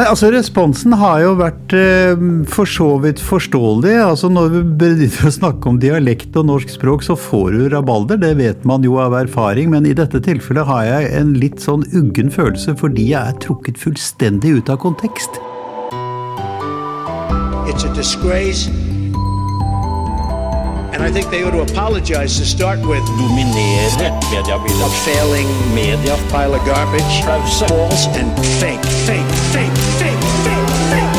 Nei, altså Responsen har jo vært eh, for så vidt forståelig. altså Når vi begynner å snakke om dialekt og norsk språk, så får du rabalder. Det vet man jo av erfaring. Men i dette tilfellet har jeg en litt sånn uggen følelse fordi jeg er trukket fullstendig ut av kontekst. It's a disgrace. And I think they ought to apologize to start with. dominere mediebildet. A failing Media. pile of garbage, Pause. false and fake, fake, fake, fake, fake, fake.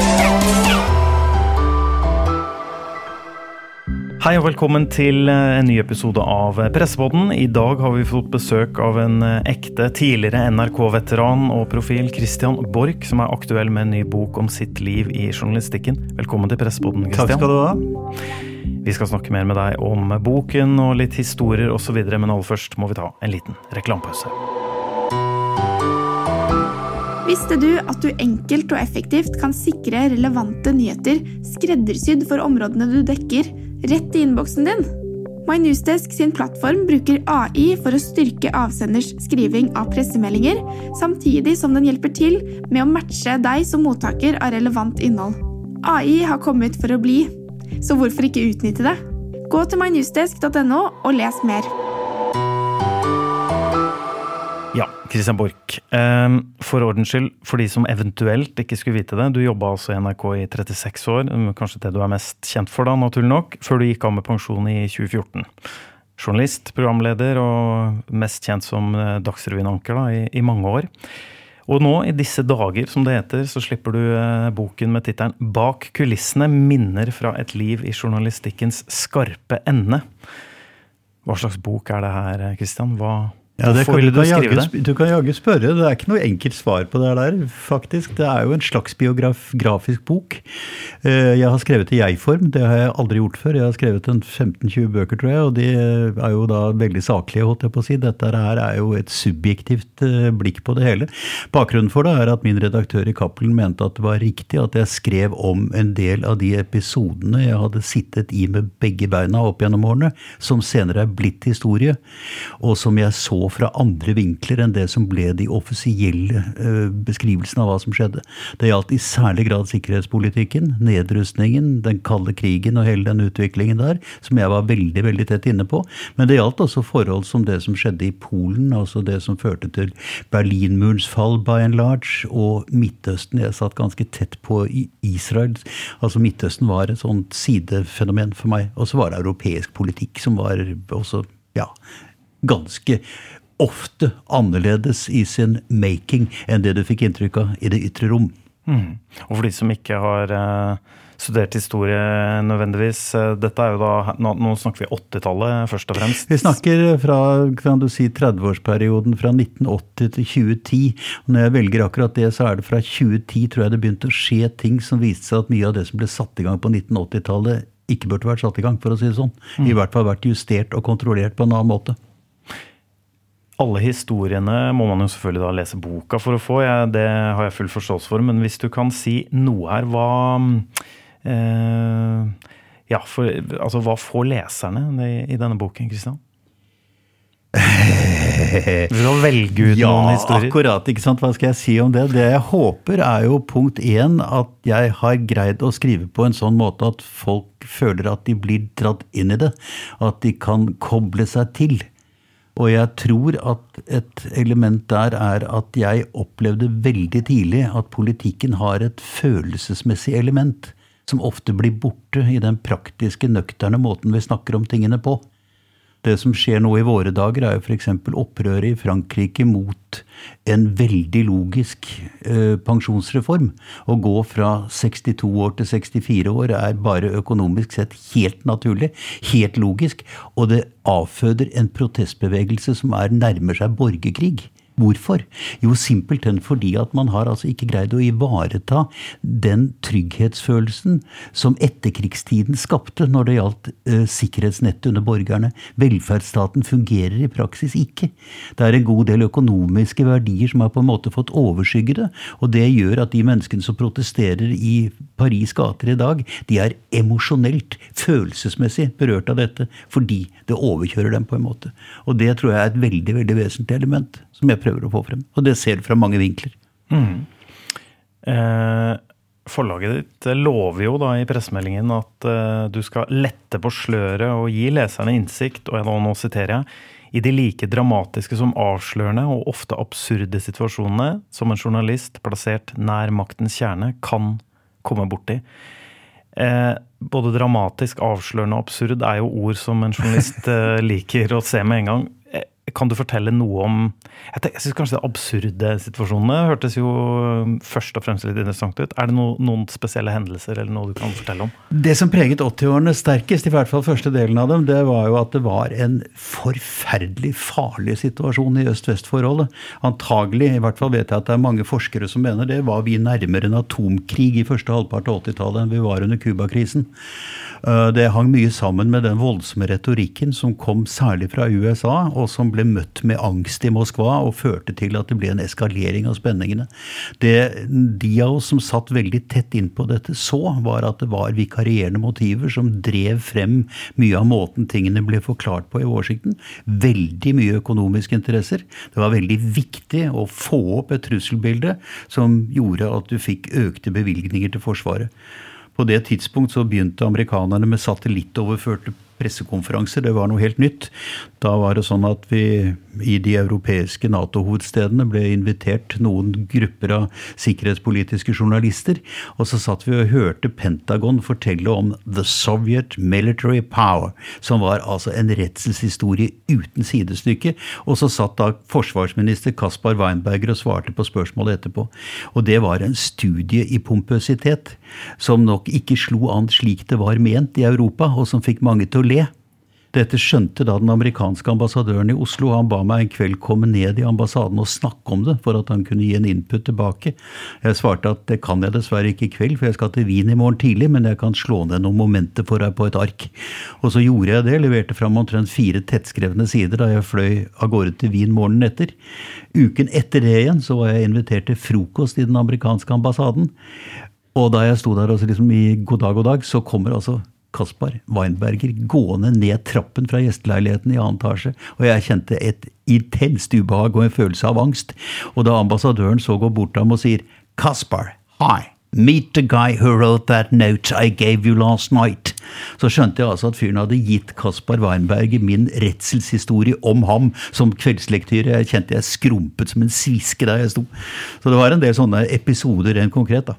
Hei og velkommen til eh, en ny episode av Pressepodden. I dag har vi fått besøk av en eh, ekte tidligere NRK-veteran og profil, Christian Borch, som er aktuell med en ny bok om sitt liv i journalistikken. Velkommen til Pressepodden, Takk Christian. skal du ha. Vi skal snakke mer med deg om boken og litt historier osv., men aller først må vi ta en liten reklamepause. Visste du at du enkelt og effektivt kan sikre relevante nyheter skreddersydd for områdene du dekker, rett i innboksen din? MyNewsDesk sin plattform bruker AI for å styrke avsenders skriving av pressemeldinger, samtidig som den hjelper til med å matche deg som mottaker av relevant innhold. AI har kommet for å bli, så hvorfor ikke utnytte det? Gå til mynewsdesk.no og les mer. Ja, Christian Borch. Eh, For ordens skyld, for de som eventuelt ikke skulle vite det, du jobba altså i NRK i 36 år, kanskje det du er mest kjent for da, naturlig nok, før du gikk av med pensjon i 2014. Journalist, programleder og mest kjent som eh, Dagsrevyen-anker da, i, i mange år. Og nå, i disse dager, som det heter, så slipper du eh, boken med tittelen 'Bak kulissene minner fra et liv i journalistikkens skarpe ende'. Hva slags bok er det her, Kristian? Hva, Ja, det hvorfor ville du, du skrive jage, det? du kan jaggu spørre. Det er ikke noe enkelt svar på det der, faktisk. Det er jo en slags biografisk bok. Eh, Jeg har skrevet i jeg-form. Det har jeg aldri gjort før. Jeg har skrevet en 15-20 bøker, tror jeg, og de er jo da veldig saklige, holdt jeg på å si. Dette her er jo et subjektivt eh, blikk på det hele. Bakgrunnen for det er at min redaktør i Cappelen mente at det var riktig at jeg skrev om en del av de episodene jeg hadde sittet i med begge beina opp gjennom årene, som senere er blitt historie, og som jeg så fra andre vinkler enn det som ble de offisielle eh, beskrivelsene av hva som skjedde. Det gjaldt i særlig grad sikkerhetspolitikken, nedrustningen, den kalde krigen og hele den utviklingen der, som jeg var veldig, veldig tett inne på. Men det gjaldt også forhold som det som skjedde i Polen, altså det som førte til Berlinmurens fall by and large, og Midtøsten. Jeg satt ganske tett på Israel. Altså Midtøsten var et sånt sidefenomen for meg. Og så var det europeisk politikk som var også, ja, ganske ofte annerledes i sin making enn det du fikk inntrykk av i det ytre rom. Mm. Og for de som ikke har eh, studert historie nødvendigvis, eh, dette er jo da Nå, nå snakker vi 80-tallet først og fremst. Vi snakker fra kan du si, 30-årsperioden fra 1980 til 2010. Og når jeg velger akkurat det, så er det fra 2010 tror jeg det begynte å skje ting som viste seg at mye av det som ble satt i gang på 1980-tallet, ikke burde vært satt i gang, for å si det sånn. I hvert fall vært justert og kontrollert på en annen måte. Alle historiene må man jo selvfølgelig da lese boka for å få, jeg, det har jeg full forståelse for. Men hvis du kan si noe her, hva eh, Ja, for, altså hva får leserne i, i denne boken, Kristian? Du kan velge ut Ja, noen historier. Ja, akkurat. ikke sant? Hva skal jeg si om det? Det jeg håper, er jo punkt én at jeg har greid å skrive på en sånn måte at folk føler at de blir dratt inn i det. At de kan koble seg til. Og jeg tror at et element der er at jeg opplevde veldig tidlig at politikken har et følelsesmessig element som ofte blir borte i den praktiske, nøkterne måten vi snakker om tingene på. Det som skjer nå i våre dager, er jo f.eks. opprøret i Frankrike mot en veldig logisk eh, pensjonsreform. Å gå fra 62 år til 64 år er bare økonomisk sett helt naturlig, helt logisk, og det avføder en protestbevegelse som er nærmer seg borgerkrig. Hvorfor? Jo, simpelthen fordi at man har altså ikke greid å ivareta den trygghetsfølelsen som etterkrigstiden skapte når det gjaldt eh, sikkerhetsnettet under borgerne. Velferdsstaten fungerer i praksis ikke. Det er en god del økonomiske verdier som har på en måte fått overskygge det, og det gjør at de menneskene som protesterer i Paris gater i dag, de er emosjonelt, følelsesmessig berørt av dette, fordi det overkjører dem på en måte. Og det tror jeg er et veldig, veldig vesentlig element som jeg prøver å få frem. Og det ser du fra mange vinkler. Eh, forlaget ditt lover jo da i pressemeldingen at eh, du skal lette på sløret og gi leserne innsikt, og nå siterer jeg, i de like dramatiske som avslørende og ofte absurde situasjonene som en journalist plassert nær maktens kjerne kan komme borti. Eh, både dramatisk, avslørende og absurd er jo ord som en journalist eh, liker å se med en gang. Kan du fortelle noe om Jeg, jeg synes kanskje de absurde situasjonene hørtes jo først og fremst litt interessant ut. Er det no, noen spesielle hendelser eller noe du kan fortelle om? Det som preget 80-årene sterkest, i hvert fall første delen av dem, det var jo at det var en forferdelig farlig situasjon i øst-vest-forholdet. Antagelig, i hvert fall vet jeg at det er mange forskere som mener det, var vi nærmere en atomkrig i første halvpart av 80-tallet enn vi var under Cuba-krisen. Eh, Det hang mye sammen med den voldsomme retorikken som kom særlig fra USA, og som ble møtt med angst i Moskva og førte til at det ble en eskalering av spenningene. Det de av oss som satt veldig tett innpå dette så, var at det var vikarierende motiver som drev frem mye av måten tingene ble forklart på i Washington. Veldig mye økonomiske interesser. Det var veldig viktig å få opp et trusselbilde som gjorde at du fikk økte bevilgninger til Forsvaret. På det tidspunkt så begynte amerikanerne med satellittoverførte pressekonferanser. Det var noe helt nytt. Da var det sånn at vi i de europeiske Nato-hovedstedene ble invitert noen grupper av sikkerhetspolitiske journalister. Og så satt vi og hørte Pentagon fortelle om The Soviet Military Power, som var altså en redselshistorie uten sidestykke. Og så satt da forsvarsminister Kaspar Weinberger og svarte på spørsmålet etterpå. Og det var en studie i pompøsitet som nok ikke slo an slik det var ment i Europa, og som fikk mange til å le. Dette skjønte da den amerikanske ambassadøren i Oslo. Han ba meg en kveld komme ned i ambassaden og snakke om det, for at han kunne gi en input tilbake. Jeg svarte at det kan jeg dessverre ikke i kveld, for jeg skal til Wien i morgen tidlig, men jeg kan slå ned noen momenter for deg på et ark. Og så gjorde jeg det, leverte fram omtrent fire tettskrevne sider da jeg fløy av gårde til Wien morgenen etter. Uken etter det igjen så var jeg invitert til frokost i den amerikanske ambassaden. Og da jeg sto der og liksom i god dag, god dag, så kommer altså Kaspar Weinberger gående ned trappen fra gjesteleiligheten i annen etasje. Og jeg kjente et intenst ubehag og en følelse av angst. Og da ambassadøren så går bort til ham og sier Kaspar, hi. Meet the guy who wrote that note I gave you last night. Så skjønte jeg altså at fyren hadde gitt Kaspar Weinberger min redselshistorie om ham som kveldslektyre. Jeg kjente jeg skrumpet som en sviske der jeg sto. Så det var en del sånne episoder rent konkret, da.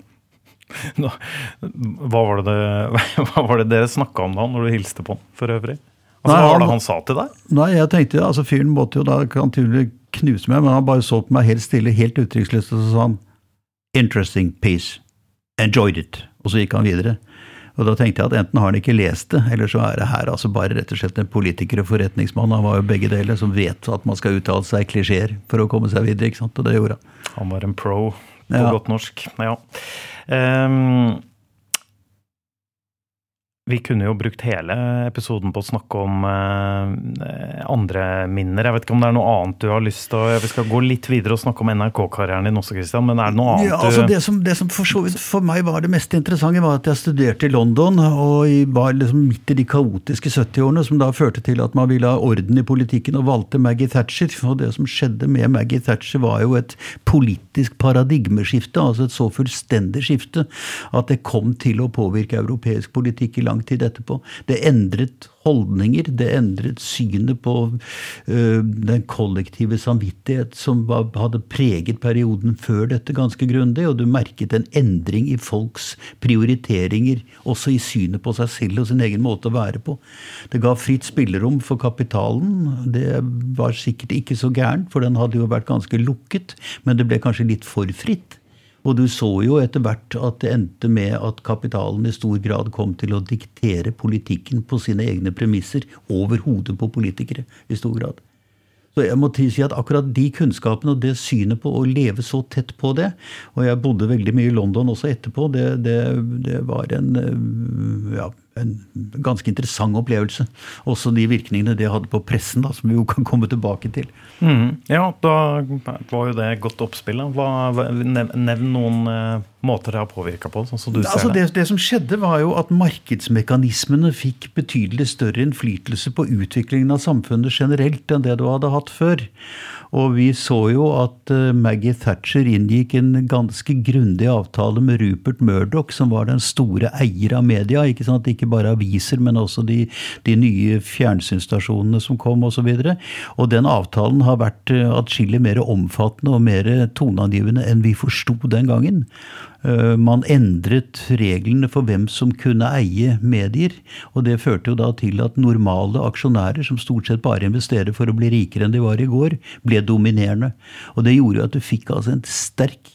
Hva var det, hva var det dere snakka om da, når du hilste på han for øvrig? Altså, Nei, hva var det han sa til deg? Nei, jeg tenkte, altså Fyren måtte jo da kan tydelig knuse meg, men han bare så på meg helt stille, helt uttrykksløst, og så sa han 'Interesting piece. Enjoyed it'. Og så gikk han videre. Og da tenkte jeg at enten har han ikke lest det, eller så er det her altså bare rett og slett en politiker og forretningsmann. Han var jo begge deler, som vet at man skal uttale seg klisjeer for å komme seg videre. ikke sant? Og det gjorde han. Han var en pro på Ja. godt norsk. Ja. Ehm, vi kunne jo brukt hele episoden på å snakke om eh, andre minner. Jeg vet ikke om det er noe annet du har lyst til å Vi skal gå litt videre og snakke om NRK-karrieren din også, Christian. Men er det noe annet Ja, altså det som, det som for, for meg var det mest interessante, var at jeg studerte i London og i- var liksom midt i de kaotiske 70-årene, som da førte til at man ville ha orden i politikken og valgte Maggie Thatcher. Og det som skjedde med Maggie Thatcher, var jo et politisk paradigmeskifte, altså et så fullstendig skifte at det kom til å påvirke europeisk politikk i lang tid etterpå. Det endret holdninger, det endret synet på øh, den kollektive samvittighet som var, hadde preget perioden før dette ganske grundig, og du merket en endring i folks prioriteringer, også i synet på seg selv og sin egen måte å være på. Det ga fritt spillerom for kapitalen. Det var sikkert ikke så gærent, for den hadde jo vært ganske lukket, men det ble kanskje litt for fritt. Og du så jo etter hvert at det endte med at kapitalen i stor grad kom til å diktere politikken på sine egne premisser over hodet på politikere i stor grad. Så jeg må si at akkurat de kunnskapene og det synet på å leve så tett på det Og jeg bodde veldig mye i London også etterpå. Det, det, det var en, øh, ja, en ganske interessant opplevelse. Også de virkningene det hadde på pressen, da, som vi jo kan komme tilbake til. Mm, Ja, da var jo det godt oppspill. nevn noen eh, måter det har påvirka på, sånn som du Altså ser det? det, det som skjedde, var jo at markedsmekanismene fikk betydelig større innflytelse på utviklingen av samfunnet generelt enn det du hadde hatt før. Og vi så jo at eh, Maggie Thatcher inngikk en ganske grundig avtale med Rupert Murdoch, som var den store eier av media. Ikke sant? Ikke bare aviser, men også de, de nye fjernsynsstasjonene som kom osv. Og, så og den avtalen har vært eh, atskillig mer omfattende og mer toneangivende enn vi forsto den gangen. Eh, Man endret reglene for hvem som kunne eie medier. Og det førte jo da til at normale aksjonærer, som stort sett bare investerer for å bli rikere enn de var i går, ble dominerende. Og det gjorde jo at du fikk altså en sterk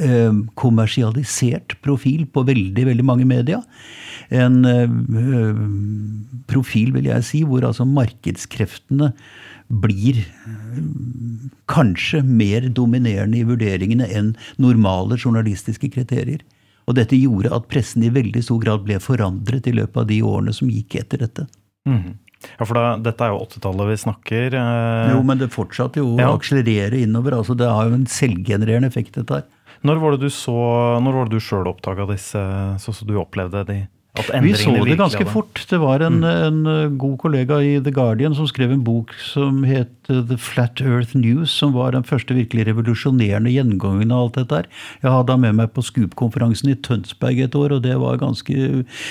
eh, kommersialisert profil på veldig, veldig mange media. En eh, profil, vil jeg si, hvor altså markedskreftene blir kanskje mer dominerende i vurderingene enn normale journalistiske kriterier. Og dette gjorde at pressen i veldig stor grad ble forandret i løpet av de årene som gikk etter dette. Mm. Ja, for da, dette er jo 80-tallet vi snakker. eh, Jo, men det fortsatte jo å akselerere innover. altså Det har jo en selvgenererende effekt, dette her. Når var det du så, når var det du sjøl oppdaga disse, sånn som du opplevde de? Vi så det ganske fort. Det var en, en uh, god kollega i The Guardian som skrev en bok som het uh, The Flat Earth News, som var den første virkelig revolusjonerende gjengangen av alt dette her. Jeg hadde han med meg på Scoop-konferansen i Tønsberg et år, og det var ganske uh,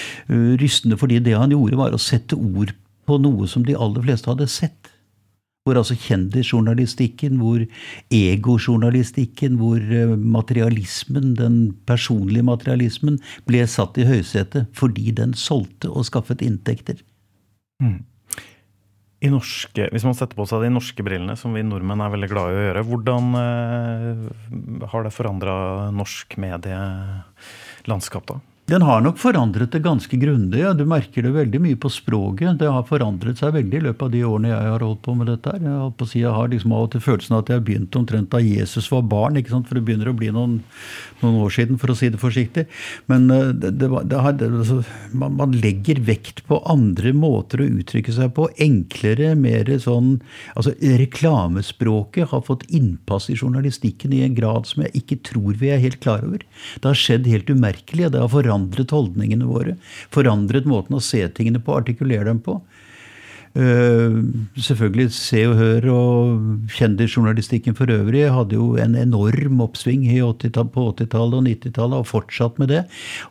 rystende, fordi det han gjorde, var å sette ord på noe som de aller fleste hadde sett. Hvor altså kjendisjournalistikken, hvor egojournalistikken, hvor eh, materialismen, den personlige materialismen, ble satt i høysetet fordi den solgte og skaffet inntekter. I norske, hvis man setter på seg de norske brillene, som vi nordmenn er veldig glad i å gjøre, hvordan eh, har det forandra norsk medielandskap da? Den har nok forandret det ganske grundig. Ja. Du merker det veldig mye på språket. Det har forandret seg veldig i løpet av de årene jeg har holdt på med dette. her. Jeg, på å jeg har liksom av og til følelsen av at jeg begynte omtrent da Jesus var barn. ikke sant? For det begynner å bli noen, noen år siden, for å si det forsiktig. Men eh, det, det, det har, altså, man, man legger vekt på andre måter å uttrykke seg på. Enklere, mer sånn altså Reklamespråket har fått innpass i journalistikken i en grad som jeg ikke tror vi er helt klar over. Det har skjedd helt umerkelig, og det har forandret holdningene våre. Forandret måten å se tingene på, artikulere dem på. Eh, selvfølgelig Se og Hør og kjendisjournalistikken for øvrig hadde jo en enorm oppsving i 80 på 80-tallet og 90-tallet, og fortsatt med det.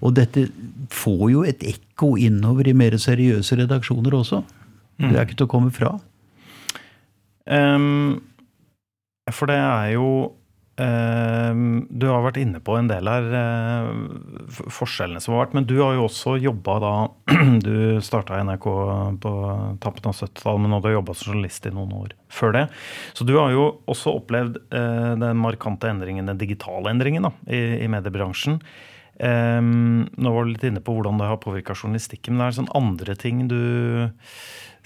Og dette får jo et ekko innover i mer seriøse redaksjoner også. Det er ikke til å komme fra. Um, for det er jo Du har vært inne på en del her, eh, forskjellene som har vært. Men du har jo også jobba da Du starta i NRK på tampen av 70-tallet, men nå har du jobba som journalist i noen år før det. Så du har jo også opplevd eh, den markante endringen, den digitale endringen da, i, i mediebransjen. Ehm, nå var du litt inne på hvordan det har påvirka journalistikken. Men det er sånn andre ting du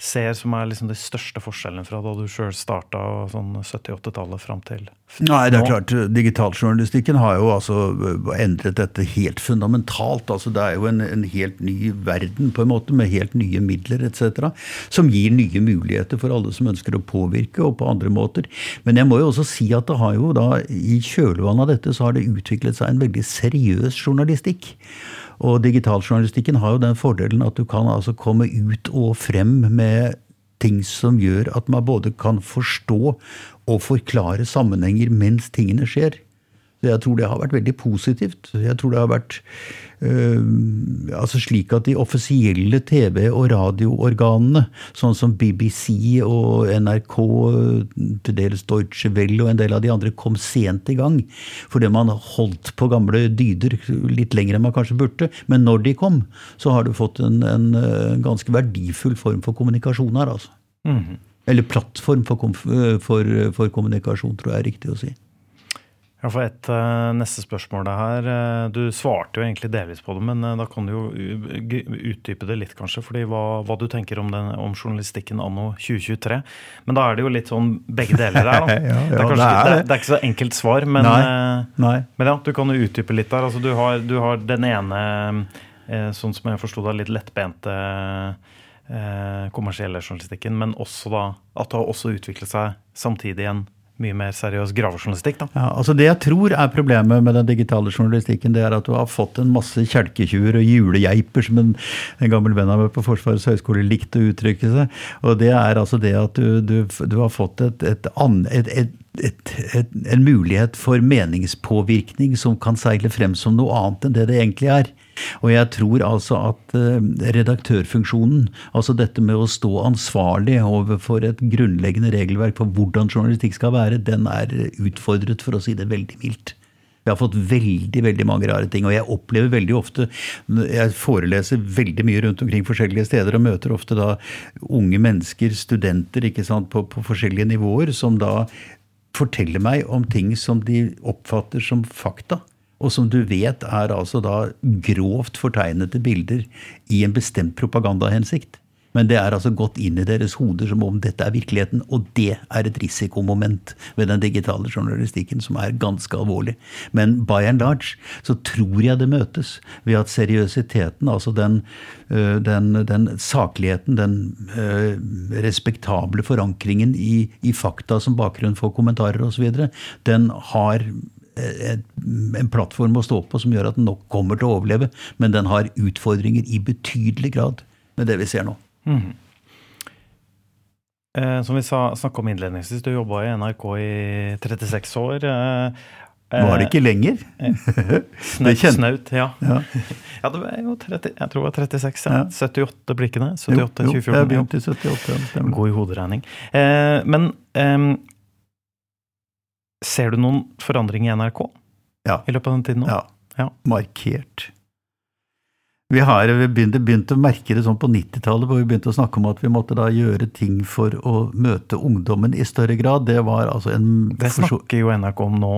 ser som er liksom de største forskjellene fra da du sjøl starta sånn 70-80-tallet fram til Nei, det er nå? klart. Digitaljournalistikken har jo altså endret dette helt fundamentalt. altså Det er jo en, en helt ny verden, på en måte, med helt nye midler etc. Som gir nye muligheter for alle som ønsker å påvirke, og på andre måter. Men jeg må jo også si at det har jo da, i kjølvannet av dette, så har det utviklet seg en veldig seriøs journalistikk. Og digitaljournalistikken har jo den fordelen at du kan altså komme ut og frem med ting som gjør at man både kan forstå og forklare sammenhenger mens tingene skjer. Jeg tror det har vært veldig positivt. Jeg tror det har vært øh, altså slik at de offisielle TV- og radioorganene, sånn som BBC og NRK, til dels Deutsche Welle og en del av de andre, kom sent i gang. Fordi man holdt på gamle dyder litt lenger enn man kanskje burde. Men når de kom, så har du fått en, en, øh, ganske verdifull form for kommunikasjon her, altså. Eller plattform for, for, for kommunikasjon, tror jeg er riktig å si. Ja, for et uh, neste spørsmål her. eh, Du svarte jo egentlig delvis på det, men uh, da kan du jo utdype det litt, kanskje. fordi hva, hva du tenker om, den, om journalistikken anno 2023. Men da er det jo litt sånn begge deler her. Da. Ja, det, er kanskje, det er det, det. er, det er ikke så enkelt svar, men, Nei. Nei. men ja, du kan jo utdype litt der. Altså, du, har, du har den ene, uh, sånn som jeg forsto det, litt lettbente kommersielle journalistikken, men også da at det har også utviklet seg samtidig en mye mer seriøs gravejournalistikk. da. Ja, altså Det jeg tror er problemet med den digitale journalistikken, det er at du har fått en masse kjelketjuver og julegeiper, som en, en gammel venn av meg på Forsvarets høgskole likte å uttrykke seg. Og det er altså det at du, du, du har fått et, et, an- et, et et, et, en mulighet for meningspåvirkning som kan seile frem som noe annet enn det det egentlig er. Og jeg tror altså at eh, redaktørfunksjonen, altså dette med å stå ansvarlig overfor et grunnleggende regelverk for hvordan journalistikk skal være, den er utfordret, for å si det veldig mildt. Vi har fått veldig veldig mange rare ting, og jeg opplever veldig ofte Jeg foreleser veldig mye rundt omkring forskjellige steder og møter ofte da unge mennesker, studenter, ikke sant, på, på forskjellige nivåer, som da forteller meg om ting som de oppfatter som fakta. Og som du vet er altså da grovt fortegnede bilder i en bestemt propagandahensikt. Men det er altså gått inn i deres hoder som om dette er virkeligheten. Og det er et risikomoment ved den digitale journalistikken som er ganske alvorlig. Men by and large så tror jeg det møtes ved at seriøsiteten, altså den, øh, den, den sakligheten, den øh, respektable forankringen i, i fakta som bakgrunn for kommentarer osv., den har en plattform å stå på som gjør at den nok kommer til å overleve, men den har utfordringer i betydelig grad med det vi ser nå. Eh, som vi snakka om innledningsvis, du jobba i NRK i 36 år. Eh, Var det ikke lenger? Snaut, Det snaut, ja. Ja. ja, det var jo 30, jeg tror det var 36. Ja. Ja. 78 blikkene. 78. Jo, 78, jo, 2014. jeg begynte i 78. ja. God i hoderegning. Eh, men ser du noen forandring i NRK Ja. i løpet av den tiden nå? Ja. Ja. Markert. Vi har begynt, begynte å merke det sånn på 90-tallet, hvor vi begynte å snakke om at vi måtte da gjøre ting for å møte ungdommen i større grad. Det var altså en Det snakker jo NRK om nå.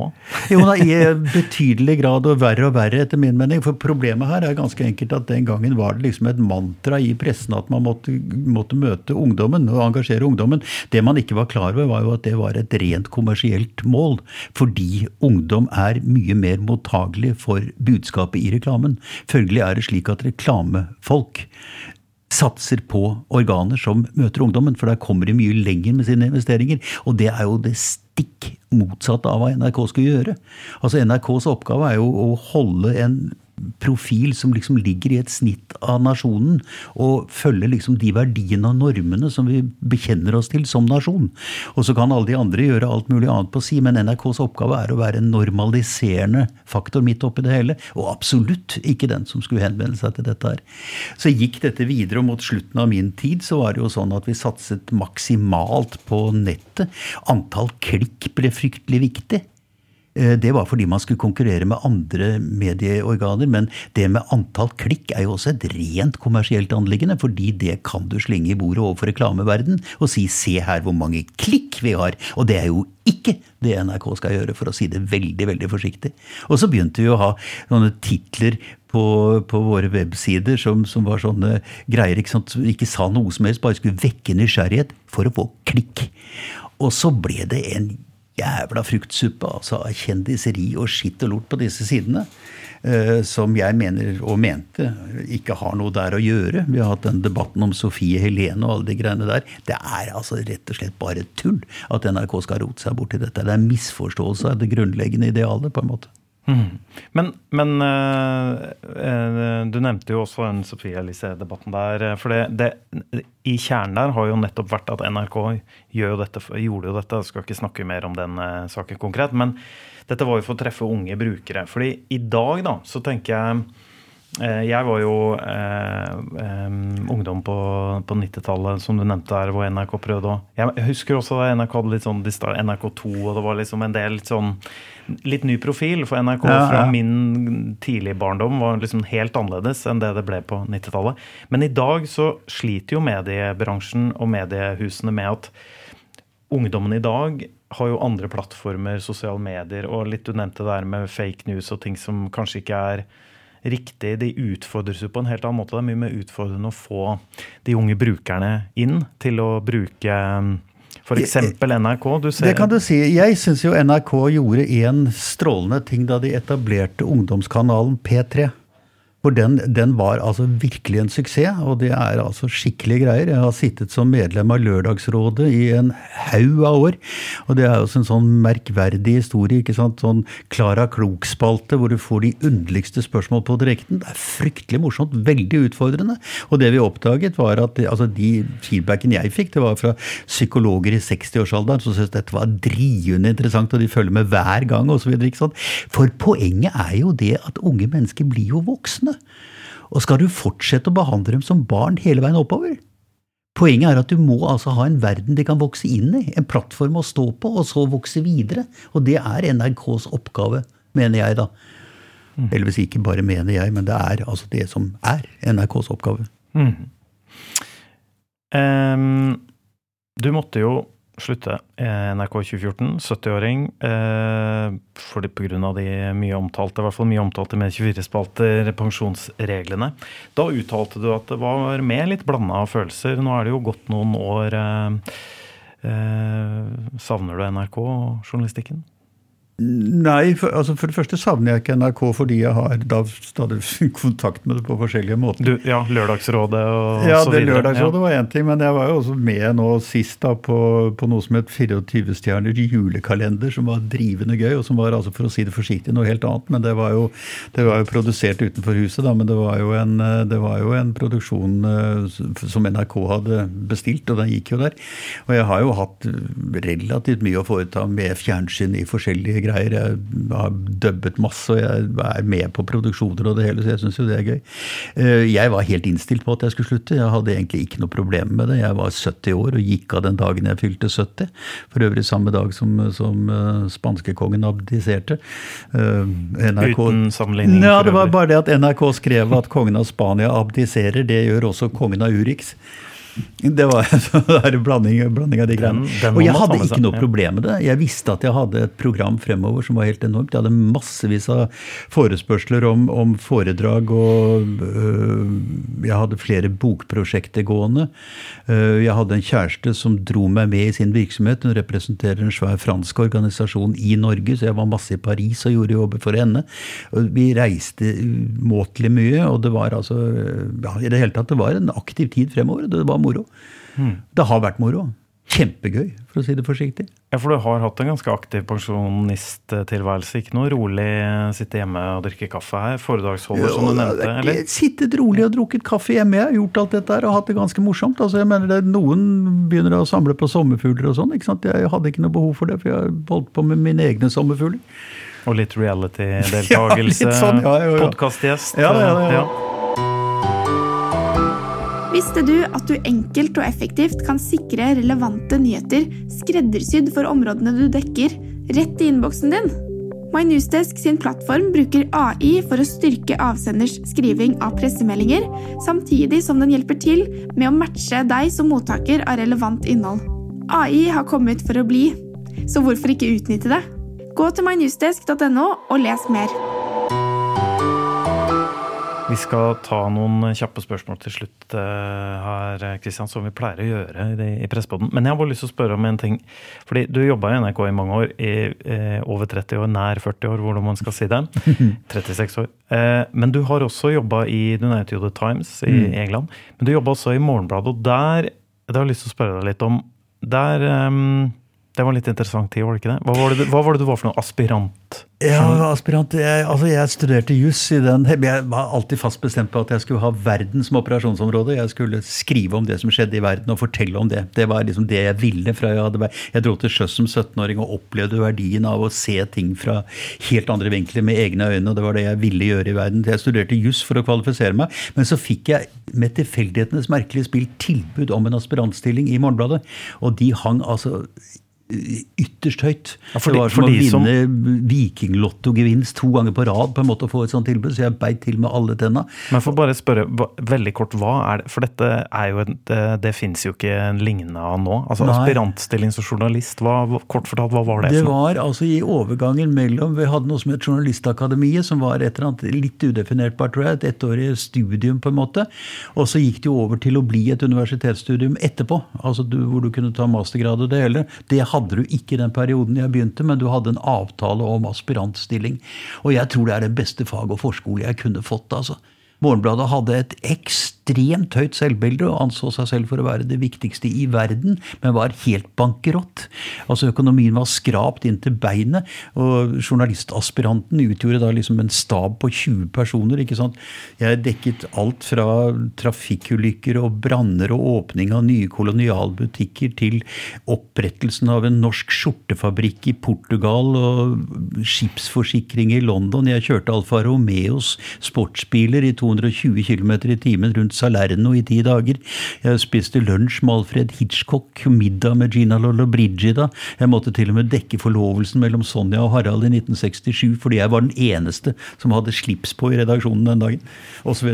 Jo, da, i betydelig grad og verre og verre, etter min mening. For problemet her er ganske enkelt at den gangen var det liksom et mantra i pressen at man måtte, måtte møte ungdommen og engasjere ungdommen. Det man ikke var klar over, var jo at det var et rent kommersielt mål. Fordi ungdom er mye mer mottagelig for budskapet i reklamen. Følgelig er det slik at reklamefolk satser på organer som møter ungdommen, for der kommer de mye lenger med sine investeringer. Og det er jo det stikk motsatte av hva NRK skulle gjøre. Altså NRKs oppgave er jo å holde en profil som liksom ligger i et snitt av nasjonen, og følge liksom de verdiene og normene som vi bekjenner oss til som nasjon. Og så kan alle de andre gjøre alt mulig annet på si, men NRKs oppgave er å være en normaliserende faktor midt oppi det hele, og absolutt ikke den som skulle henvende seg til dette her. Så gikk dette videre, og mot slutten av min tid så var det jo sånn at vi satset maksimalt på nettet. Antall klikk ble fryktelig viktig. Eh, Det var fordi man skulle konkurrere med andre medieorganer, men det med antall klikk er jo også et rent kommersielt anliggende, fordi det kan du slenge i bordet overfor reklameverden og si 'se her hvor mange klikk vi har'. Og det er jo ikke det NRK skal gjøre, for å si det veldig, veldig forsiktig. Og så begynte vi å ha sånne titler på, på våre websider som, som var sånne greier ikke sant, som ikke sa noe som helst, bare skulle vekke nysgjerrighet for å få klikk. Og så ble det en jævla fruktsuppe altså av kjendiseri og skitt og lort på disse sidene. eh, som jeg mener og mente ikke har noe der å gjøre. Vi har hatt den debatten om Sofie Helene og alle de greiene der. Det er altså rett og slett bare tull at NRK skal rote seg bort i dette. Det er misforståelse av det grunnleggende idealet, på en måte. Men, men eh, eh, du nevnte jo også den Sofie Elise-debatten der. eh, For det, det, i kjernen der har jo nettopp vært at NRK jo dette, gjorde jo dette. Jeg skal ikke snakke mer om den saken konkret. Men dette var jo for å treffe unge brukere. Fordi i dag, da, så tenker jeg jeg var jo eh, em, ungdom på, på 90-tallet, som du nevnte her, hvor NRK prøvde å Jeg husker også da NRK hadde litt sånn NRK2, og det var liksom en del litt sånn Litt ny profil, for NRK Ja, fra min tidlige barndom var liksom helt annerledes enn det det ble på 90-tallet. Men i dag så sliter jo mediebransjen og mediehusene med at ungdommen i dag har jo andre plattformer, sosiale medier, og litt du nevnte det der med fake news og ting som kanskje ikke er riktig. De utfordres jo på en helt annen måte. Det er mye mer utfordrende å få de unge brukerne inn til å bruke f.eks. NRK. Du ser, Det kan du si. Jeg syns jo NRK gjorde en strålende ting da de etablerte ungdomskanalen P3. For den, den var altså virkelig en suksess, og det er altså skikkelige greier. Jeg har sittet som medlem av Lørdagsrådet i en haug av år, og det er også en sånn merkverdig historie. ikke sant? Sånn Klara Klok-spalte hvor du får de underligste spørsmål på direkten. Det er fryktelig morsomt, veldig utfordrende. Og det vi oppdaget, var at altså, de feedbacken jeg fikk, det var fra psykologer i 60-årsalderen som syntes dette var drivende interessant, og de følger med hver gang osv. For poenget er jo det at unge mennesker blir jo voksne. Og skal du fortsette å behandle dem som barn hele veien oppover? Poenget er at du må altså ha en verden de kan vokse inn i, en plattform å stå på, og så vokse videre. Og det er NRKs oppgave, mener jeg da. Eller hvis ikke bare mener jeg, men det er altså det som er NRKs oppgave. Ehm, du måtte jo slutte i NRK 2014, 70-åring, eh, fordi av de mye omtalte, i hvert fall mye omtalte med 24-spalter, pensjonsreglene. Da uttalte du at det var med litt blanda følelser. Nå er det jo gått noen år. Eh, eh, savner du NRK og journalistikken? Nei, for, altså for det første savner jeg ikke NRK fordi jeg har da stadig kontakt med det på forskjellige måter. Du, ja, Lørdagsrådet og Ja, så det videre. Lørdagsrådet var én ting, men jeg var jo også med nå sist da på, på noe som het 24-stjerner julekalender, som var drivende gøy, og som var altså, for å si det forsiktig, noe helt annet. Men det var jo, det var jo produsert utenfor huset, da, men det var jo en, eh, det var jo en produksjon eh, som NRK hadde bestilt, og den gikk jo der. Og jeg har jo hatt relativt mye å foreta med fjernsyn i forskjellige greier. Jeg har dubbet masse, og jeg er med på produksjoner og det hele, så jeg syns jo det er gøy. Eh, Jeg var helt innstilt på at jeg skulle slutte. Jeg hadde egentlig ikke noe problem med det. Jeg var 70 år og gikk av den dagen jeg fylte 70. For øvrig samme dag som, som eh, spanskekongen abdiserte. Eh, NRK Uten sammenligning. Ja, det var bare det at NRK skrev at kongen av Spania abdiserer. Det gjør også kongen av Urix. Det var en blanding, blanding av de greiene. Og jeg hadde ikke noe problem med det. Jeg visste at jeg hadde et program fremover som var helt enormt. Jeg hadde massevis av forespørsler om, om foredrag, og øh, jeg hadde flere bokprosjekter gående. Øh, jeg hadde en kjæreste som dro meg med i sin virksomhet. Hun representerer en svær fransk organisasjon i Norge, så jeg var masse i Paris og gjorde jobber for henne. Vi reiste umåtelig mye, og det var altså ja, I det hele tatt, det var en aktiv tid fremover. Det var moro. Det har vært moro. Kjempegøy, for å si det forsiktig. Ja, for du har hatt en ganske aktiv pensjonisttilværelse. Ikke noe rolig sitte hjemme og drikke kaffe her. Foredragsholder, som du nevnte. Eller? Sittet rolig og drukket kaffe hjemme. Jeg har gjort alt dette her og hatt det ganske morsomt. Altså, jeg mener det, Noen begynner å samle på sommerfugler og sånn. ikke sant? Jeg hadde ikke noe behov for det, for jeg holdt på med mine egne sommerfugler. Og litt reality-deltakelse. Ja, litt sånn, ja, ja, ja. Podkastgjest. Ja, ja, ja. Visste du at du enkelt og effektivt kan sikre relevante nyheter skreddersydd for områdene du dekker, rett i innboksen din? MyNewsDesk sin plattform bruker AI for å styrke avsenders skriving av pressemeldinger, samtidig som den hjelper til med å matche deg som mottaker av relevant innhold. AI har kommet for å bli, så hvorfor ikke utnytte det? Gå til mynewsdesk.no og les mer. Vi skal ta noen kjappe spørsmål til slutt eh, her, Kristian, som vi pleier å gjøre i, i. Men jeg har bare lyst til å spørre om en ting. Fordi du jobba i NRK i mange år. I eh, over 30 år, nær 40 år, hvordan man skal si det. 36 år. Eh, men du har også jobba i Du nevnte jo The Times i England. Men du jobba også i Morgenbladet, og der Det har jeg lyst til å spørre deg litt om. Der ehm, Det var en litt interessant tid, var det ikke det? Hva var det, hva var det du var for noe? Aspirant? Ja, aspirant. Jeg, altså jeg studerte juss i den Jeg var alltid fast bestemt på at jeg skulle ha verden som operasjonsområde. Jeg skulle skrive om det som skjedde i verden, og fortelle om det. Det var liksom det jeg ville. fra Jeg hadde Jeg dro til sjøs som 17-åring og opplevde verdien av å se ting fra helt andre vinkler med egne øyne. og Det var det jeg ville gjøre i verden. Jeg studerte juss for å kvalifisere meg, men så fikk jeg med tilfeldighetenes merkelige spill tilbud om en aspirantstilling i Morgenbladet, og de hang altså ytterst høyt. Ja, for det de- var som å vinne som- vikinglottogevinst to ganger på rad på en måte å få et sånt tilbud, så jeg beit til med alle tenna. Men for bare spørre veldig kort, hva er det For dette er jo en, det, det fins jo ikke en lignende av nå. Altså Nei. Aspirantstilling som journalist, hva, kort fortalt, hva var det? Det var altså i overgangen mellom Vi hadde noe som het Journalistakademiet, som var et eller annet litt udefinertbart, tror jeg. Et ettårig studium, på en måte. Og så gikk det jo over til å bli et universitetsstudium etterpå. altså du, Hvor du kunne ta mastergrad og det hele. Det hadde du ikke i den perioden jeg begynte, men du hadde en avtale om aspirantstilling. Og jeg tror det er det beste fag- og forskole jeg kunne fått. altså. Morgenbladet hadde et ekstremt høyt selvbilde og anså seg selv for å være det viktigste i verden, men var helt bankerott. Altså Økonomien var skrapt inn til beinet, og journalistaspiranten utgjorde da liksom en stab på 20 personer. ikke sant? Jeg dekket alt fra trafikkulykker og branner og åpning av nye kolonialbutikker til opprettelsen av en norsk skjortefabrikk i Portugal og skipsforsikring i London. Jeg kjørte Alfa Romeos sportsbiler i 220 km i timen rundt Salerno i ti dager. Jeg spiste lunsj med Alfred Hitchcock, middag med Gina Lollobrigida. Jeg måtte til og med dekke forlovelsen mellom Sonja og Harald i 1967 fordi jeg var den eneste som hadde slips på i redaksjonen den dagen, osv.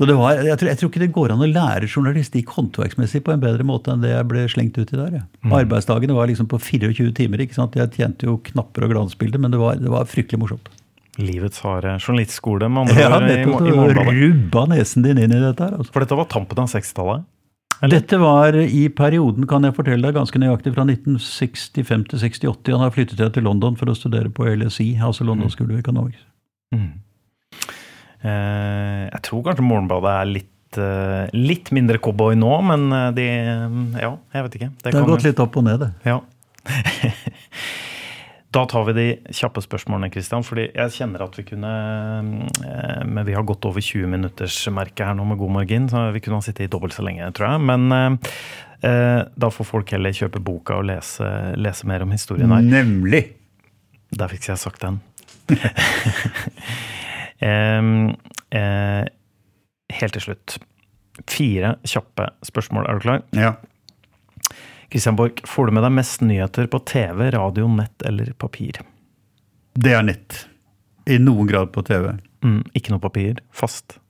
Jeg, tror, jeg tror ikke det går an å lære journalistikk håndverksmessig på en bedre måte enn det jeg ble slengt ut i der. Ja. Mm. Arbeidsdagene var liksom på 24 timer. ikke sant? Jeg tjente jo knapper og glansbilder, men det var, det var fryktelig morsomt. Livets harde journalistskole, med andre ja, ord. Nettopp. Rubba nesen din inn i dette her. Altså. For dette var tampen av 60-tallet? Dette var i perioden, kan jeg fortelle deg, ganske nøyaktig fra 1965 til 68. Han har flyttet til London for å studere på LSI, altså London mm. School of Economics. Mm. Eh, jeg tror kanskje Morgenbladet er litt, eh, litt mindre cowboy nå, men eh, de Ja, jeg vet ikke. Det, det har gått litt opp og ned, det. Ja. Da tar vi de kjappe spørsmålene, Kristian. fordi jeg kjenner at vi kunne eh, Men vi har gått over 20-minuttersmerket her nå med god margin, så vi kunne ha sittet i dobbelt så lenge, tror jeg. Men eh, eh, da får folk heller kjøpe boka og lese, lese mer om historien her. Nemlig! Der fikk jeg sagt den. eh, eh, helt til slutt. Fire kjappe spørsmål. Er du klar? Ja. Christian Borch, får du med deg mest nyheter på TV, radio, nett eller papir? Det er nett. I noen grad på TV. Mm, ikke noe papir? Fast?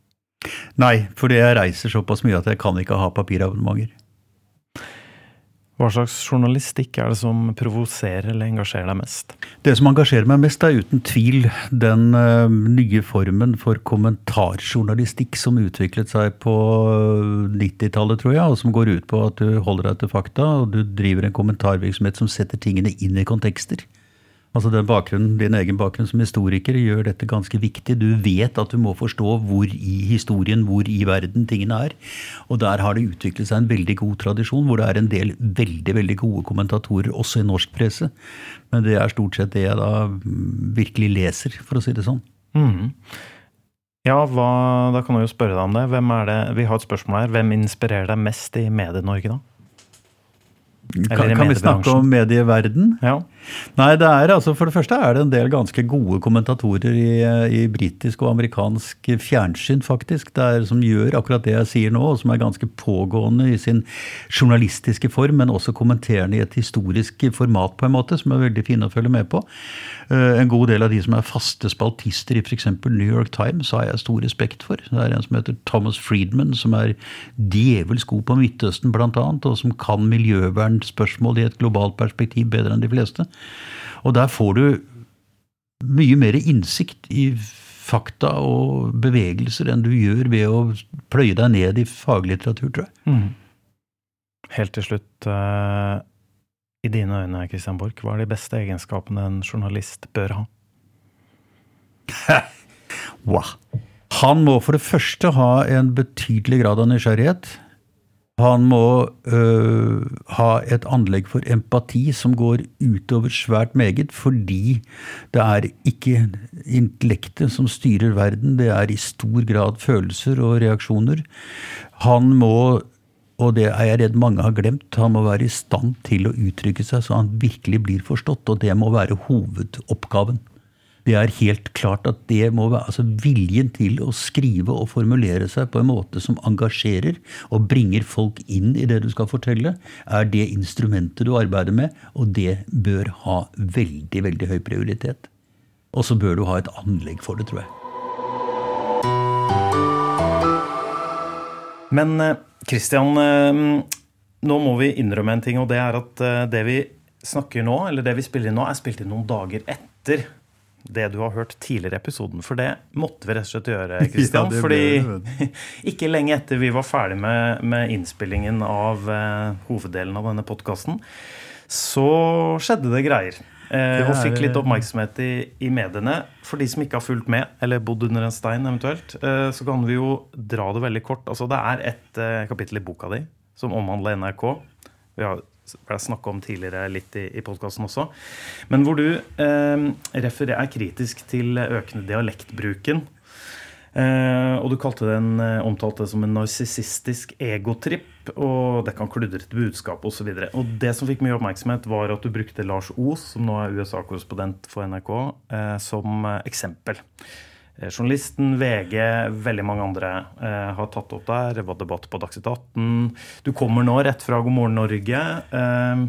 Nei, fordi jeg reiser såpass mye at jeg kan ikke ha papirabonnementer. Hva slags journalistikk er det som provoserer eller engasjerer deg mest? Det som engasjerer meg mest, er uten tvil den uh, nye formen for kommentarjournalistikk som utviklet seg på 90-tallet, tror jeg, og som går ut på at du holder deg til fakta, og du driver en kommentarvirksomhet som setter tingene inn i kontekster. Altså den bakgrunnen, Din egen bakgrunn som historiker gjør dette ganske viktig. Du vet at du må forstå hvor i historien, hvor i verden tingene er. Og der har det utviklet seg en veldig god tradisjon, hvor det er en del veldig veldig gode kommentatorer, også i norsk presse. Men det er stort sett det jeg da virkelig leser, for å si det sånn. Mm. Ja, hva, da kan jeg jo spørre deg om det. Hvem er det. Vi har et spørsmål her. Hvem inspirerer deg mest i Medie-Norge, da? Kan, kan vi snakke om medieverden? Ja. Nei, det er altså For det første er det en del ganske gode kommentatorer i, i britisk og amerikansk fjernsyn, faktisk, der, som gjør akkurat det jeg sier nå, og som er ganske pågående i sin journalistiske form, men også kommenterende i et historisk format, på en måte, som er veldig fine å følge med på. Eh, en god del av de som er faste spaltister i f.eks. New York Times, har jeg stor respekt for. Det er en som heter Thomas Friedman, som er djevelsk god på Midtøsten, annet, og som kan miljøvernspørsmål i et globalt perspektiv bedre enn de fleste. Og der får du mye mer innsikt i fakta og bevegelser enn du gjør ved å pløye deg ned i faglitteratur, tror jeg. Mm. Helt til slutt, uh, i dine øyne, Christian Borch, hva er de beste egenskapene en journalist bør ha? wow. Han må for det første ha en betydelig grad av nysgjerrighet. Han må øh, ha et anlegg for empati som går utover svært meget, fordi det er ikke intellektet som styrer verden, det er i stor grad følelser og reaksjoner. Han må, og det er jeg redd mange har glemt, han må være i stand til å uttrykke seg så han virkelig blir forstått, og det må være hovedoppgaven. Det er helt klart at det må være altså viljen til å skrive og formulere seg på en måte som engasjerer og bringer folk inn i det du skal fortelle, er det instrumentet du arbeider med, og det bør ha veldig, veldig høy prioritet. Og så bør du ha et anlegg for det, tror jeg. Men Kristian, eh, eh, nå må vi innrømme en ting, og det er at eh, det vi snakker nå, eller det vi spiller inn nå, er spilt inn noen dager etter det du har hørt tidligere i episoden. For det måtte vi rett og slett gjøre, Kristian. Ja, fordi ikke lenge etter vi var ferdig med, med innspillingen av uh, hoveddelen av denne podkasten, så skjedde det greier. Uh, og fikk litt oppmerksomhet i, i mediene. For de som ikke har fulgt med, eller bodd under en stein eventuelt, uh, så kan vi jo dra det veldig kort. Altså, det er et kapittel i boka di som omhandler NRK. Vi har snakka om tidligere litt i, i podkasten også. Men hvor du eh, referer, er kritisk til økende dialektbruken. Eh, og du kalte den, eh, omtalte som en narsissistisk egotripp. Og det kan kludre til budskap osv. Og, og det som fikk mye oppmerksomhet, var at du brukte Lars Os, som nå er USA-korrespondent for NRK, eh, som eh, eksempel. Eh, Journalisten, VG, veldig mange andre eh, har tatt opp der. Det var debatt på Dagsnytt 18. Du kommer nå rett fra God morgen Norge. Eh,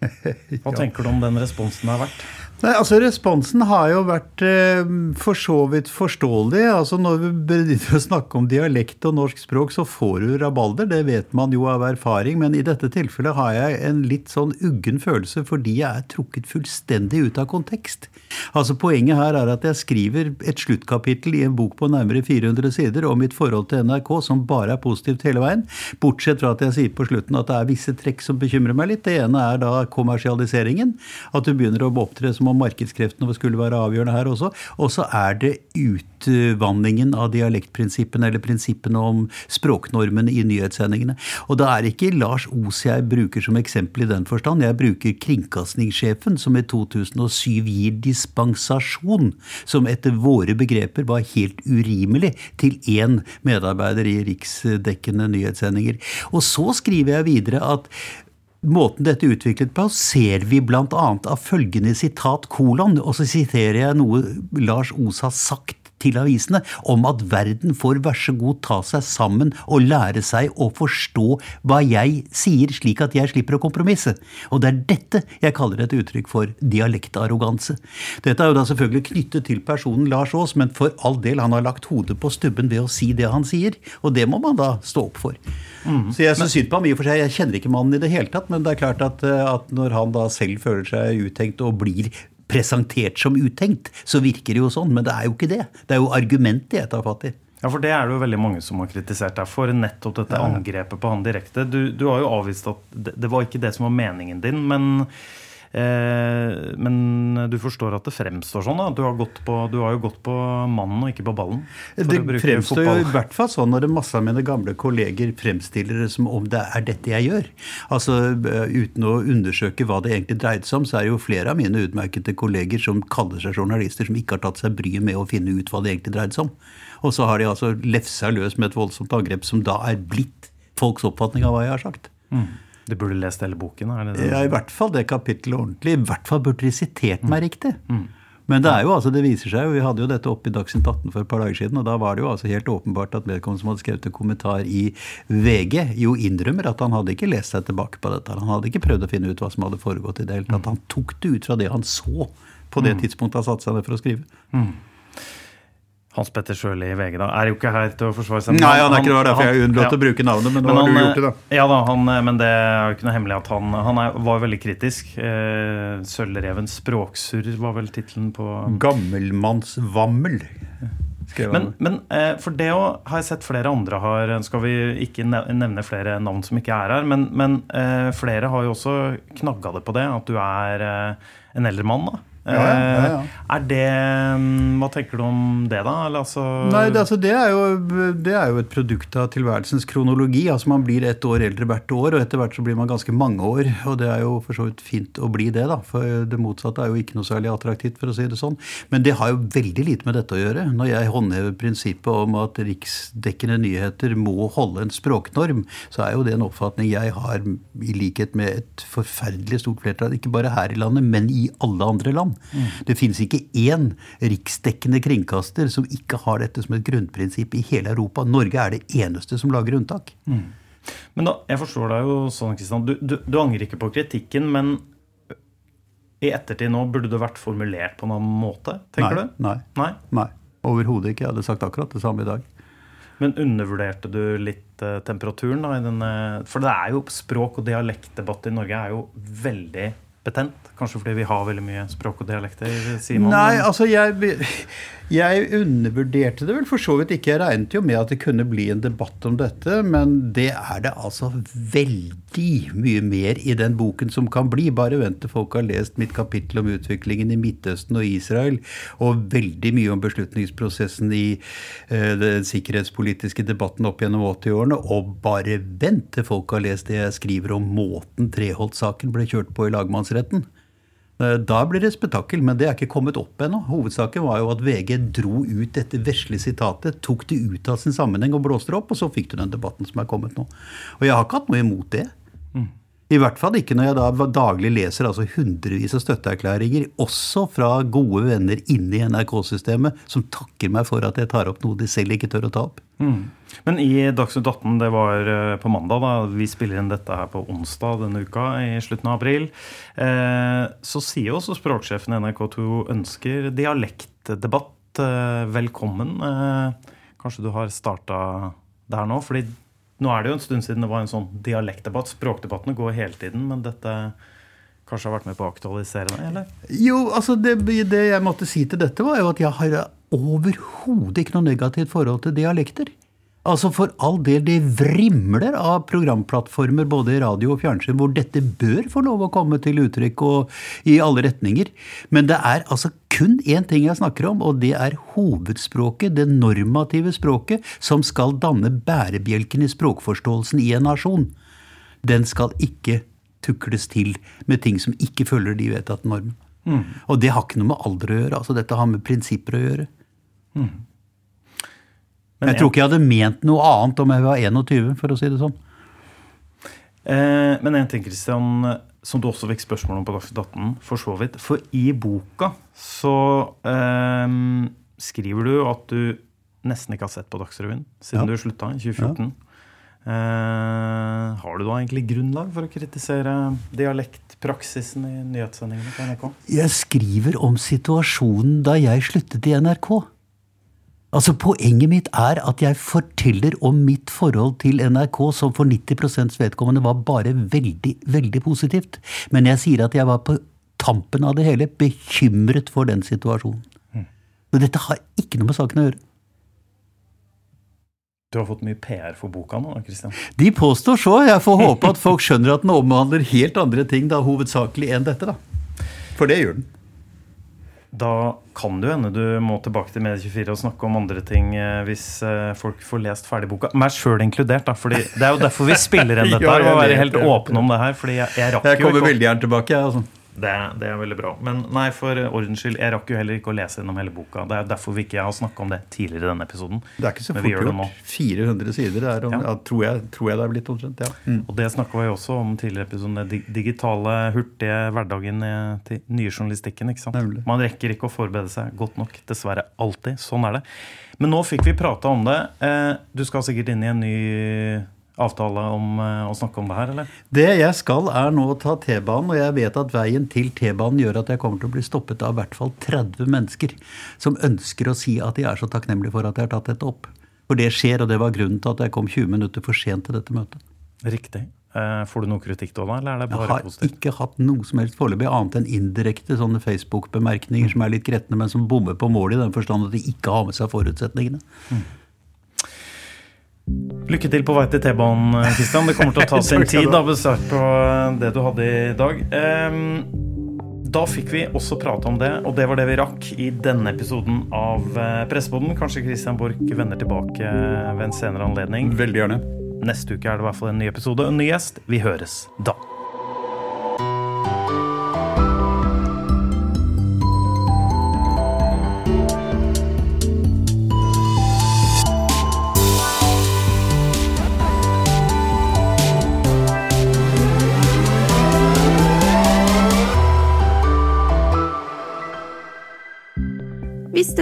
hva tenker du om den responsen det har vært? Nei, altså Responsen har jo vært eh, for så vidt forståelig. altså Når vi begynner å snakke om dialekt og norsk språk, så får du rabalder. Det vet man jo av erfaring. Men i dette tilfellet har jeg en litt sånn uggen følelse fordi jeg er trukket fullstendig ut av kontekst. Altså Poenget her er at jeg skriver et sluttkapittel i en bok på nærmere 400 sider om mitt forhold til NRK, som bare er positivt hele veien. Bortsett fra at jeg sier på slutten at det er visse trekk som bekymrer meg litt. Det ene er da kommersialiseringen. At du begynner å opptre som om markedskreftene skulle være avgjørende her også. Og så er det utvanningen av dialektprinsippene, eller prinsippene om språknormene i nyhetssendingene. Og da er ikke Lars Os jeg bruker som eksempel i den forstand. Jeg bruker kringkastingssjefen, som i 2007 gir dispensasjon, som etter våre begreper var helt urimelig, til én medarbeider i riksdekkende nyhetssendinger. Og så skriver jeg videre at Måten dette utviklet på, ser vi bl.a. av følgende sitat kolon, og så siterer jeg noe Lars Os har sagt til avisene om at verden får vær så god ta seg sammen og lære seg å forstå hva jeg sier, slik at jeg slipper å kompromisse. Og det er dette jeg kaller et uttrykk for dialektarroganse. Dette er jo da selvfølgelig knyttet til personen Lars Aas, men for all del, han har lagt hodet på stubben ved å si det han sier. Og det må man da stå opp for. Så jeg syns synd på ham i og for seg. Jeg kjenner ikke mannen i det hele tatt, men det er klart at, eh, at når han da selv føler seg uttenkt og blir presentert som uttenkt, så virker det jo sånn. Men det er jo ikke det. Det er jo argumentet jeg tar fatt i. Ja, for Det er det jo veldig mange som har kritisert deg for. Nettopp dette angrepet på han direkte. Du, du har jo avvist at det, det var ikke det som var meningen din, men men du forstår at det fremstår sånn? da? Du har, gått på, du har jo gått på mannen og ikke på ballen. Det fremstår jo i hvert fall sånn når det masse av mine gamle kolleger fremstiller det som om det er dette jeg gjør. Altså eh, Uten å undersøke hva det egentlig dreide seg om, så er det jo flere av mine utmerkede kolleger som kaller seg journalister, som ikke har tatt seg bryet med å finne ut hva det egentlig dreide seg om. Og så har de altså lefsa løs med et voldsomt angrep som da er blitt folks oppfatning av hva jeg har sagt. Du burde lest hele boken? Er det det? Ja, I hvert fall det kapittelet ordentlig. I hvert fall burde de sitert meg riktig. Men det er jo altså, det viser seg jo, vi hadde jo dette oppe i Dagsnytt 18 for et par dager siden, og da var det jo altså helt åpenbart at vedkommende som hadde skrevet en kommentar i VG, jo innrømmer at han hadde ikke lest seg tilbake på dette. Han hadde ikke prøvd å finne ut hva som hadde foregått i det hele tatt. Han tok det ut fra det han så på det tidspunktet han satte seg ned for å skrive. Hans Petter Sjøli i VG da, er jo ikke her til å forsvare seg. Nei, han er ikke det, derfor jeg unnlot ja. å bruke navnet, men nå Men har du gjort det, da. Ja da, han, men det er jo ikke noe hemmelig at han, han er, var veldig kritisk. Eh, 'Sølvrevens språksurr' var vel tittelen på Gammelmannsvammel, han. Men, men eh, for det òg har jeg sett flere andre har Skal vi ikke nevne flere navn som ikke er her, men, men eh, flere har jo også knagga det på det, at du er eh, en eldre mann. da. Ja, ja, ja. Eh, Er det mm, Hva tenker du om det, da? Eller, altså, Nei, det, altså, det, er jo, det er jo et produkt av tilværelsens kronologi. altså Man blir ett år eldre hvert år, og etter hvert så blir man ganske mange år. Og det er jo for så vidt fint å bli det, da. For det motsatte er jo ikke noe særlig attraktivt, for å si det sånn. Men det har jo veldig lite med dette å gjøre. Når jeg håndhever prinsippet om at riksdekkende nyheter må holde en språknorm, så er jo det en oppfatning jeg har i likhet med et forferdelig stort flertall, ikke bare her i landet, men i alle andre land. Det finnes ikke én riksdekkende kringkaster som ikke har dette som et grunnprinsipp i hele Europa. Norge er det eneste som lager unntak. Men da, jeg forstår deg jo sånn, Kristian. Du, du, du angrer ikke på kritikken, men i ettertid nå burde det vært formulert på en annen måte, tenker nei, du? Nei. Nei? nei. Overhodet ikke. Jeg hadde sagt akkurat det samme i dag. Men undervurderte du litt eh, temperaturen da i denne For det er jo språk- og dialektdebatt i Norge er jo veldig betent. Kanskje fordi vi har veldig mye språk og dialekter, sier man. Nei, altså jeg, jeg undervurderte det vel for så vidt ikke. Jeg regnet jo med at det kunne bli en debatt om dette, men det er det altså veldig mye mer i den boken som kan bli. Bare vent til folk har lest mitt kapittel om utviklingen i Midtøsten og Israel, og veldig mye om beslutningsprosessen i eh, den sikkerhetspolitiske debatten opp gjennom 80-årene. Og bare vent til folk har lest det jeg skriver om måten Treholt-saken ble kjørt på i lagmannsretten. Eh, Da blir det spetakkel, men det er ikke kommet opp ennå. Hovedsaken var jo at VG dro ut dette vesle sitatet, tok det ut av sin sammenheng og blåste det opp, og så fikk du den debatten som er kommet nå. Og jeg har ikke hatt noe imot det. I hvert fall ikke når jeg da daglig leser altså hundrevis av støtteerklæringer, også fra gode venner inne i NRK-systemet, som takker meg for at jeg tar opp noe de selv ikke tør å ta opp. Men i Dagsnytt 18, det var eh, på mandag, da, vi spiller inn dette her på onsdag denne uka, i slutten av april, eh, så sier også språksjefen i NRK2 ønsker dialektdebatt eh, velkommen. Eh, kanskje du har starta der nå? fordi nå er det jo en stund siden det var en sånn dialektdebatt. Språkdebattene går hele tiden, men dette kanskje har vært med på å aktualisere det, eller? Jo, altså det, det jeg måtte si til dette, var jo at jeg har overhodet ikke noe negativt forhold til dialekter. Altså For all del, det vrimler av programplattformer både i radio og fjernsyn hvor dette bør få lov å komme til uttrykk og i alle retninger. Men det er altså kun én ting jeg snakker om, og det er hovedspråket, det normative språket, som skal danne bærebjelken i språkforståelsen i en nasjon. Den skal ikke tukles til med ting som ikke følger de vedtatte normene. Og det har ikke noe med alder å gjøre. altså Dette har med prinsipper å gjøre. Jeg tror ikke jeg hadde ment noe annet om jeg var 21, for å si det sånn. Eh, men en ting, Christian, som du også fikk spørsmål om på Dagsnytt 18, for så vidt. For i boka så eh, skriver du at du nesten ikke har sett på Dagsrevyen siden Ja. du slutta i 2014. Eh, har du da egentlig grunnlag for å kritisere dialektpraksisen i nyhetssendingene på NRK? Jeg skriver om situasjonen da jeg sluttet i NRK. Altså Poenget mitt er at jeg forteller om mitt forhold til NRK, som for 90% vedkommende var bare veldig, veldig positivt. Men jeg sier at jeg var på tampen av det hele bekymret for den situasjonen. Men dette har ikke noe med saken å gjøre. Du har fått mye PR for boka nå, Kristian. De påstår så. Jeg får håpe at folk skjønner at den omhandler helt andre ting da hovedsakelig enn dette. da. For det gjør den. Da kan det hende du må tilbake til Medie24 og snakke om andre ting eh, hvis eh, folk får lest ferdig boka. Meg sjøl inkludert, da. Fordi det er jo derfor vi spiller inn dette. Her, jeg å være helt åpne om det her. Fordi jeg, jeg rakk Jeg jo kommer ikke å- veldig gjerne tilbake. jeg, altså. Det, det er veldig bra. Men nei, for ordens skyld, jeg rakk jo heller ikke å lese gjennom hele boka. Det er derfor vi ikke har snakka om det tidligere i denne episoden. Det er ikke så fort gjort. 400 sider er om, Ja. ja. tror, jeg, tror jeg det er blitt omtrent. ja. Mm. Og det snakka vi også om tidligere i episoden. Den digitale, hurtige hverdagen eh, til nye journalistikken. ikke sant? Nemlig. Man rekker ikke å forberede seg godt nok. Dessverre. Alltid. Sånn er det. Men nå fikk vi prata om det. Eh, Du skal sikkert inn i en ny avtale om eh, å snakke om det her, eller? Det jeg skal, er nå å ta T-banen, og jeg vet at veien til T-banen gjør at jeg kommer til å bli stoppet av i hvert fall 30 mennesker som ønsker å si at de er så takknemlige for at jeg har tatt dette opp. For det skjer, og det var grunnen til at jeg kom 20 minutter for sent til dette møtet. Riktig. Eh, Får du noe kritikk da, eller er det bare positivt? Jeg har positivt? ikke hatt noe som helst foreløpig annet enn indirekte sånne Facebook-bemerkninger som er litt gretne, men som bommer på målet i den forstand at de ikke har med seg forutsetningene. Lykke til på vei til T-banen, Kristian. Det kommer til å ta sin tid, da, basert på det du hadde i dag. Da fikk vi også prate om det, og det var det vi rakk i denne episoden av eh, Presseboden. Kanskje Christian Borch vender tilbake eh, ved en senere anledning. Veldig gjerne. Neste uke er det i hvert fall en ny episode og en ny gjest. Vi høres da.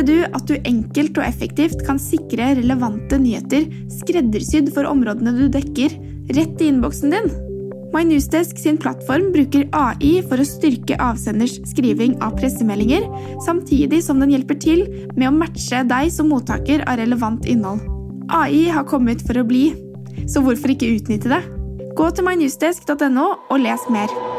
Du at du enkelt og effektivt kan sikre relevante nyheter skreddersydd for områdene du dekker, rett i innboksen din? MyNewsDesk sin plattform bruker AI for å styrke avsenders skriving av pressemeldinger, samtidig som den hjelper til med å matche deg som mottaker av relevant innhold. AI har kommet for å bli, så hvorfor ikke utnytte det? Gå til mynewsdesk.no og les mer.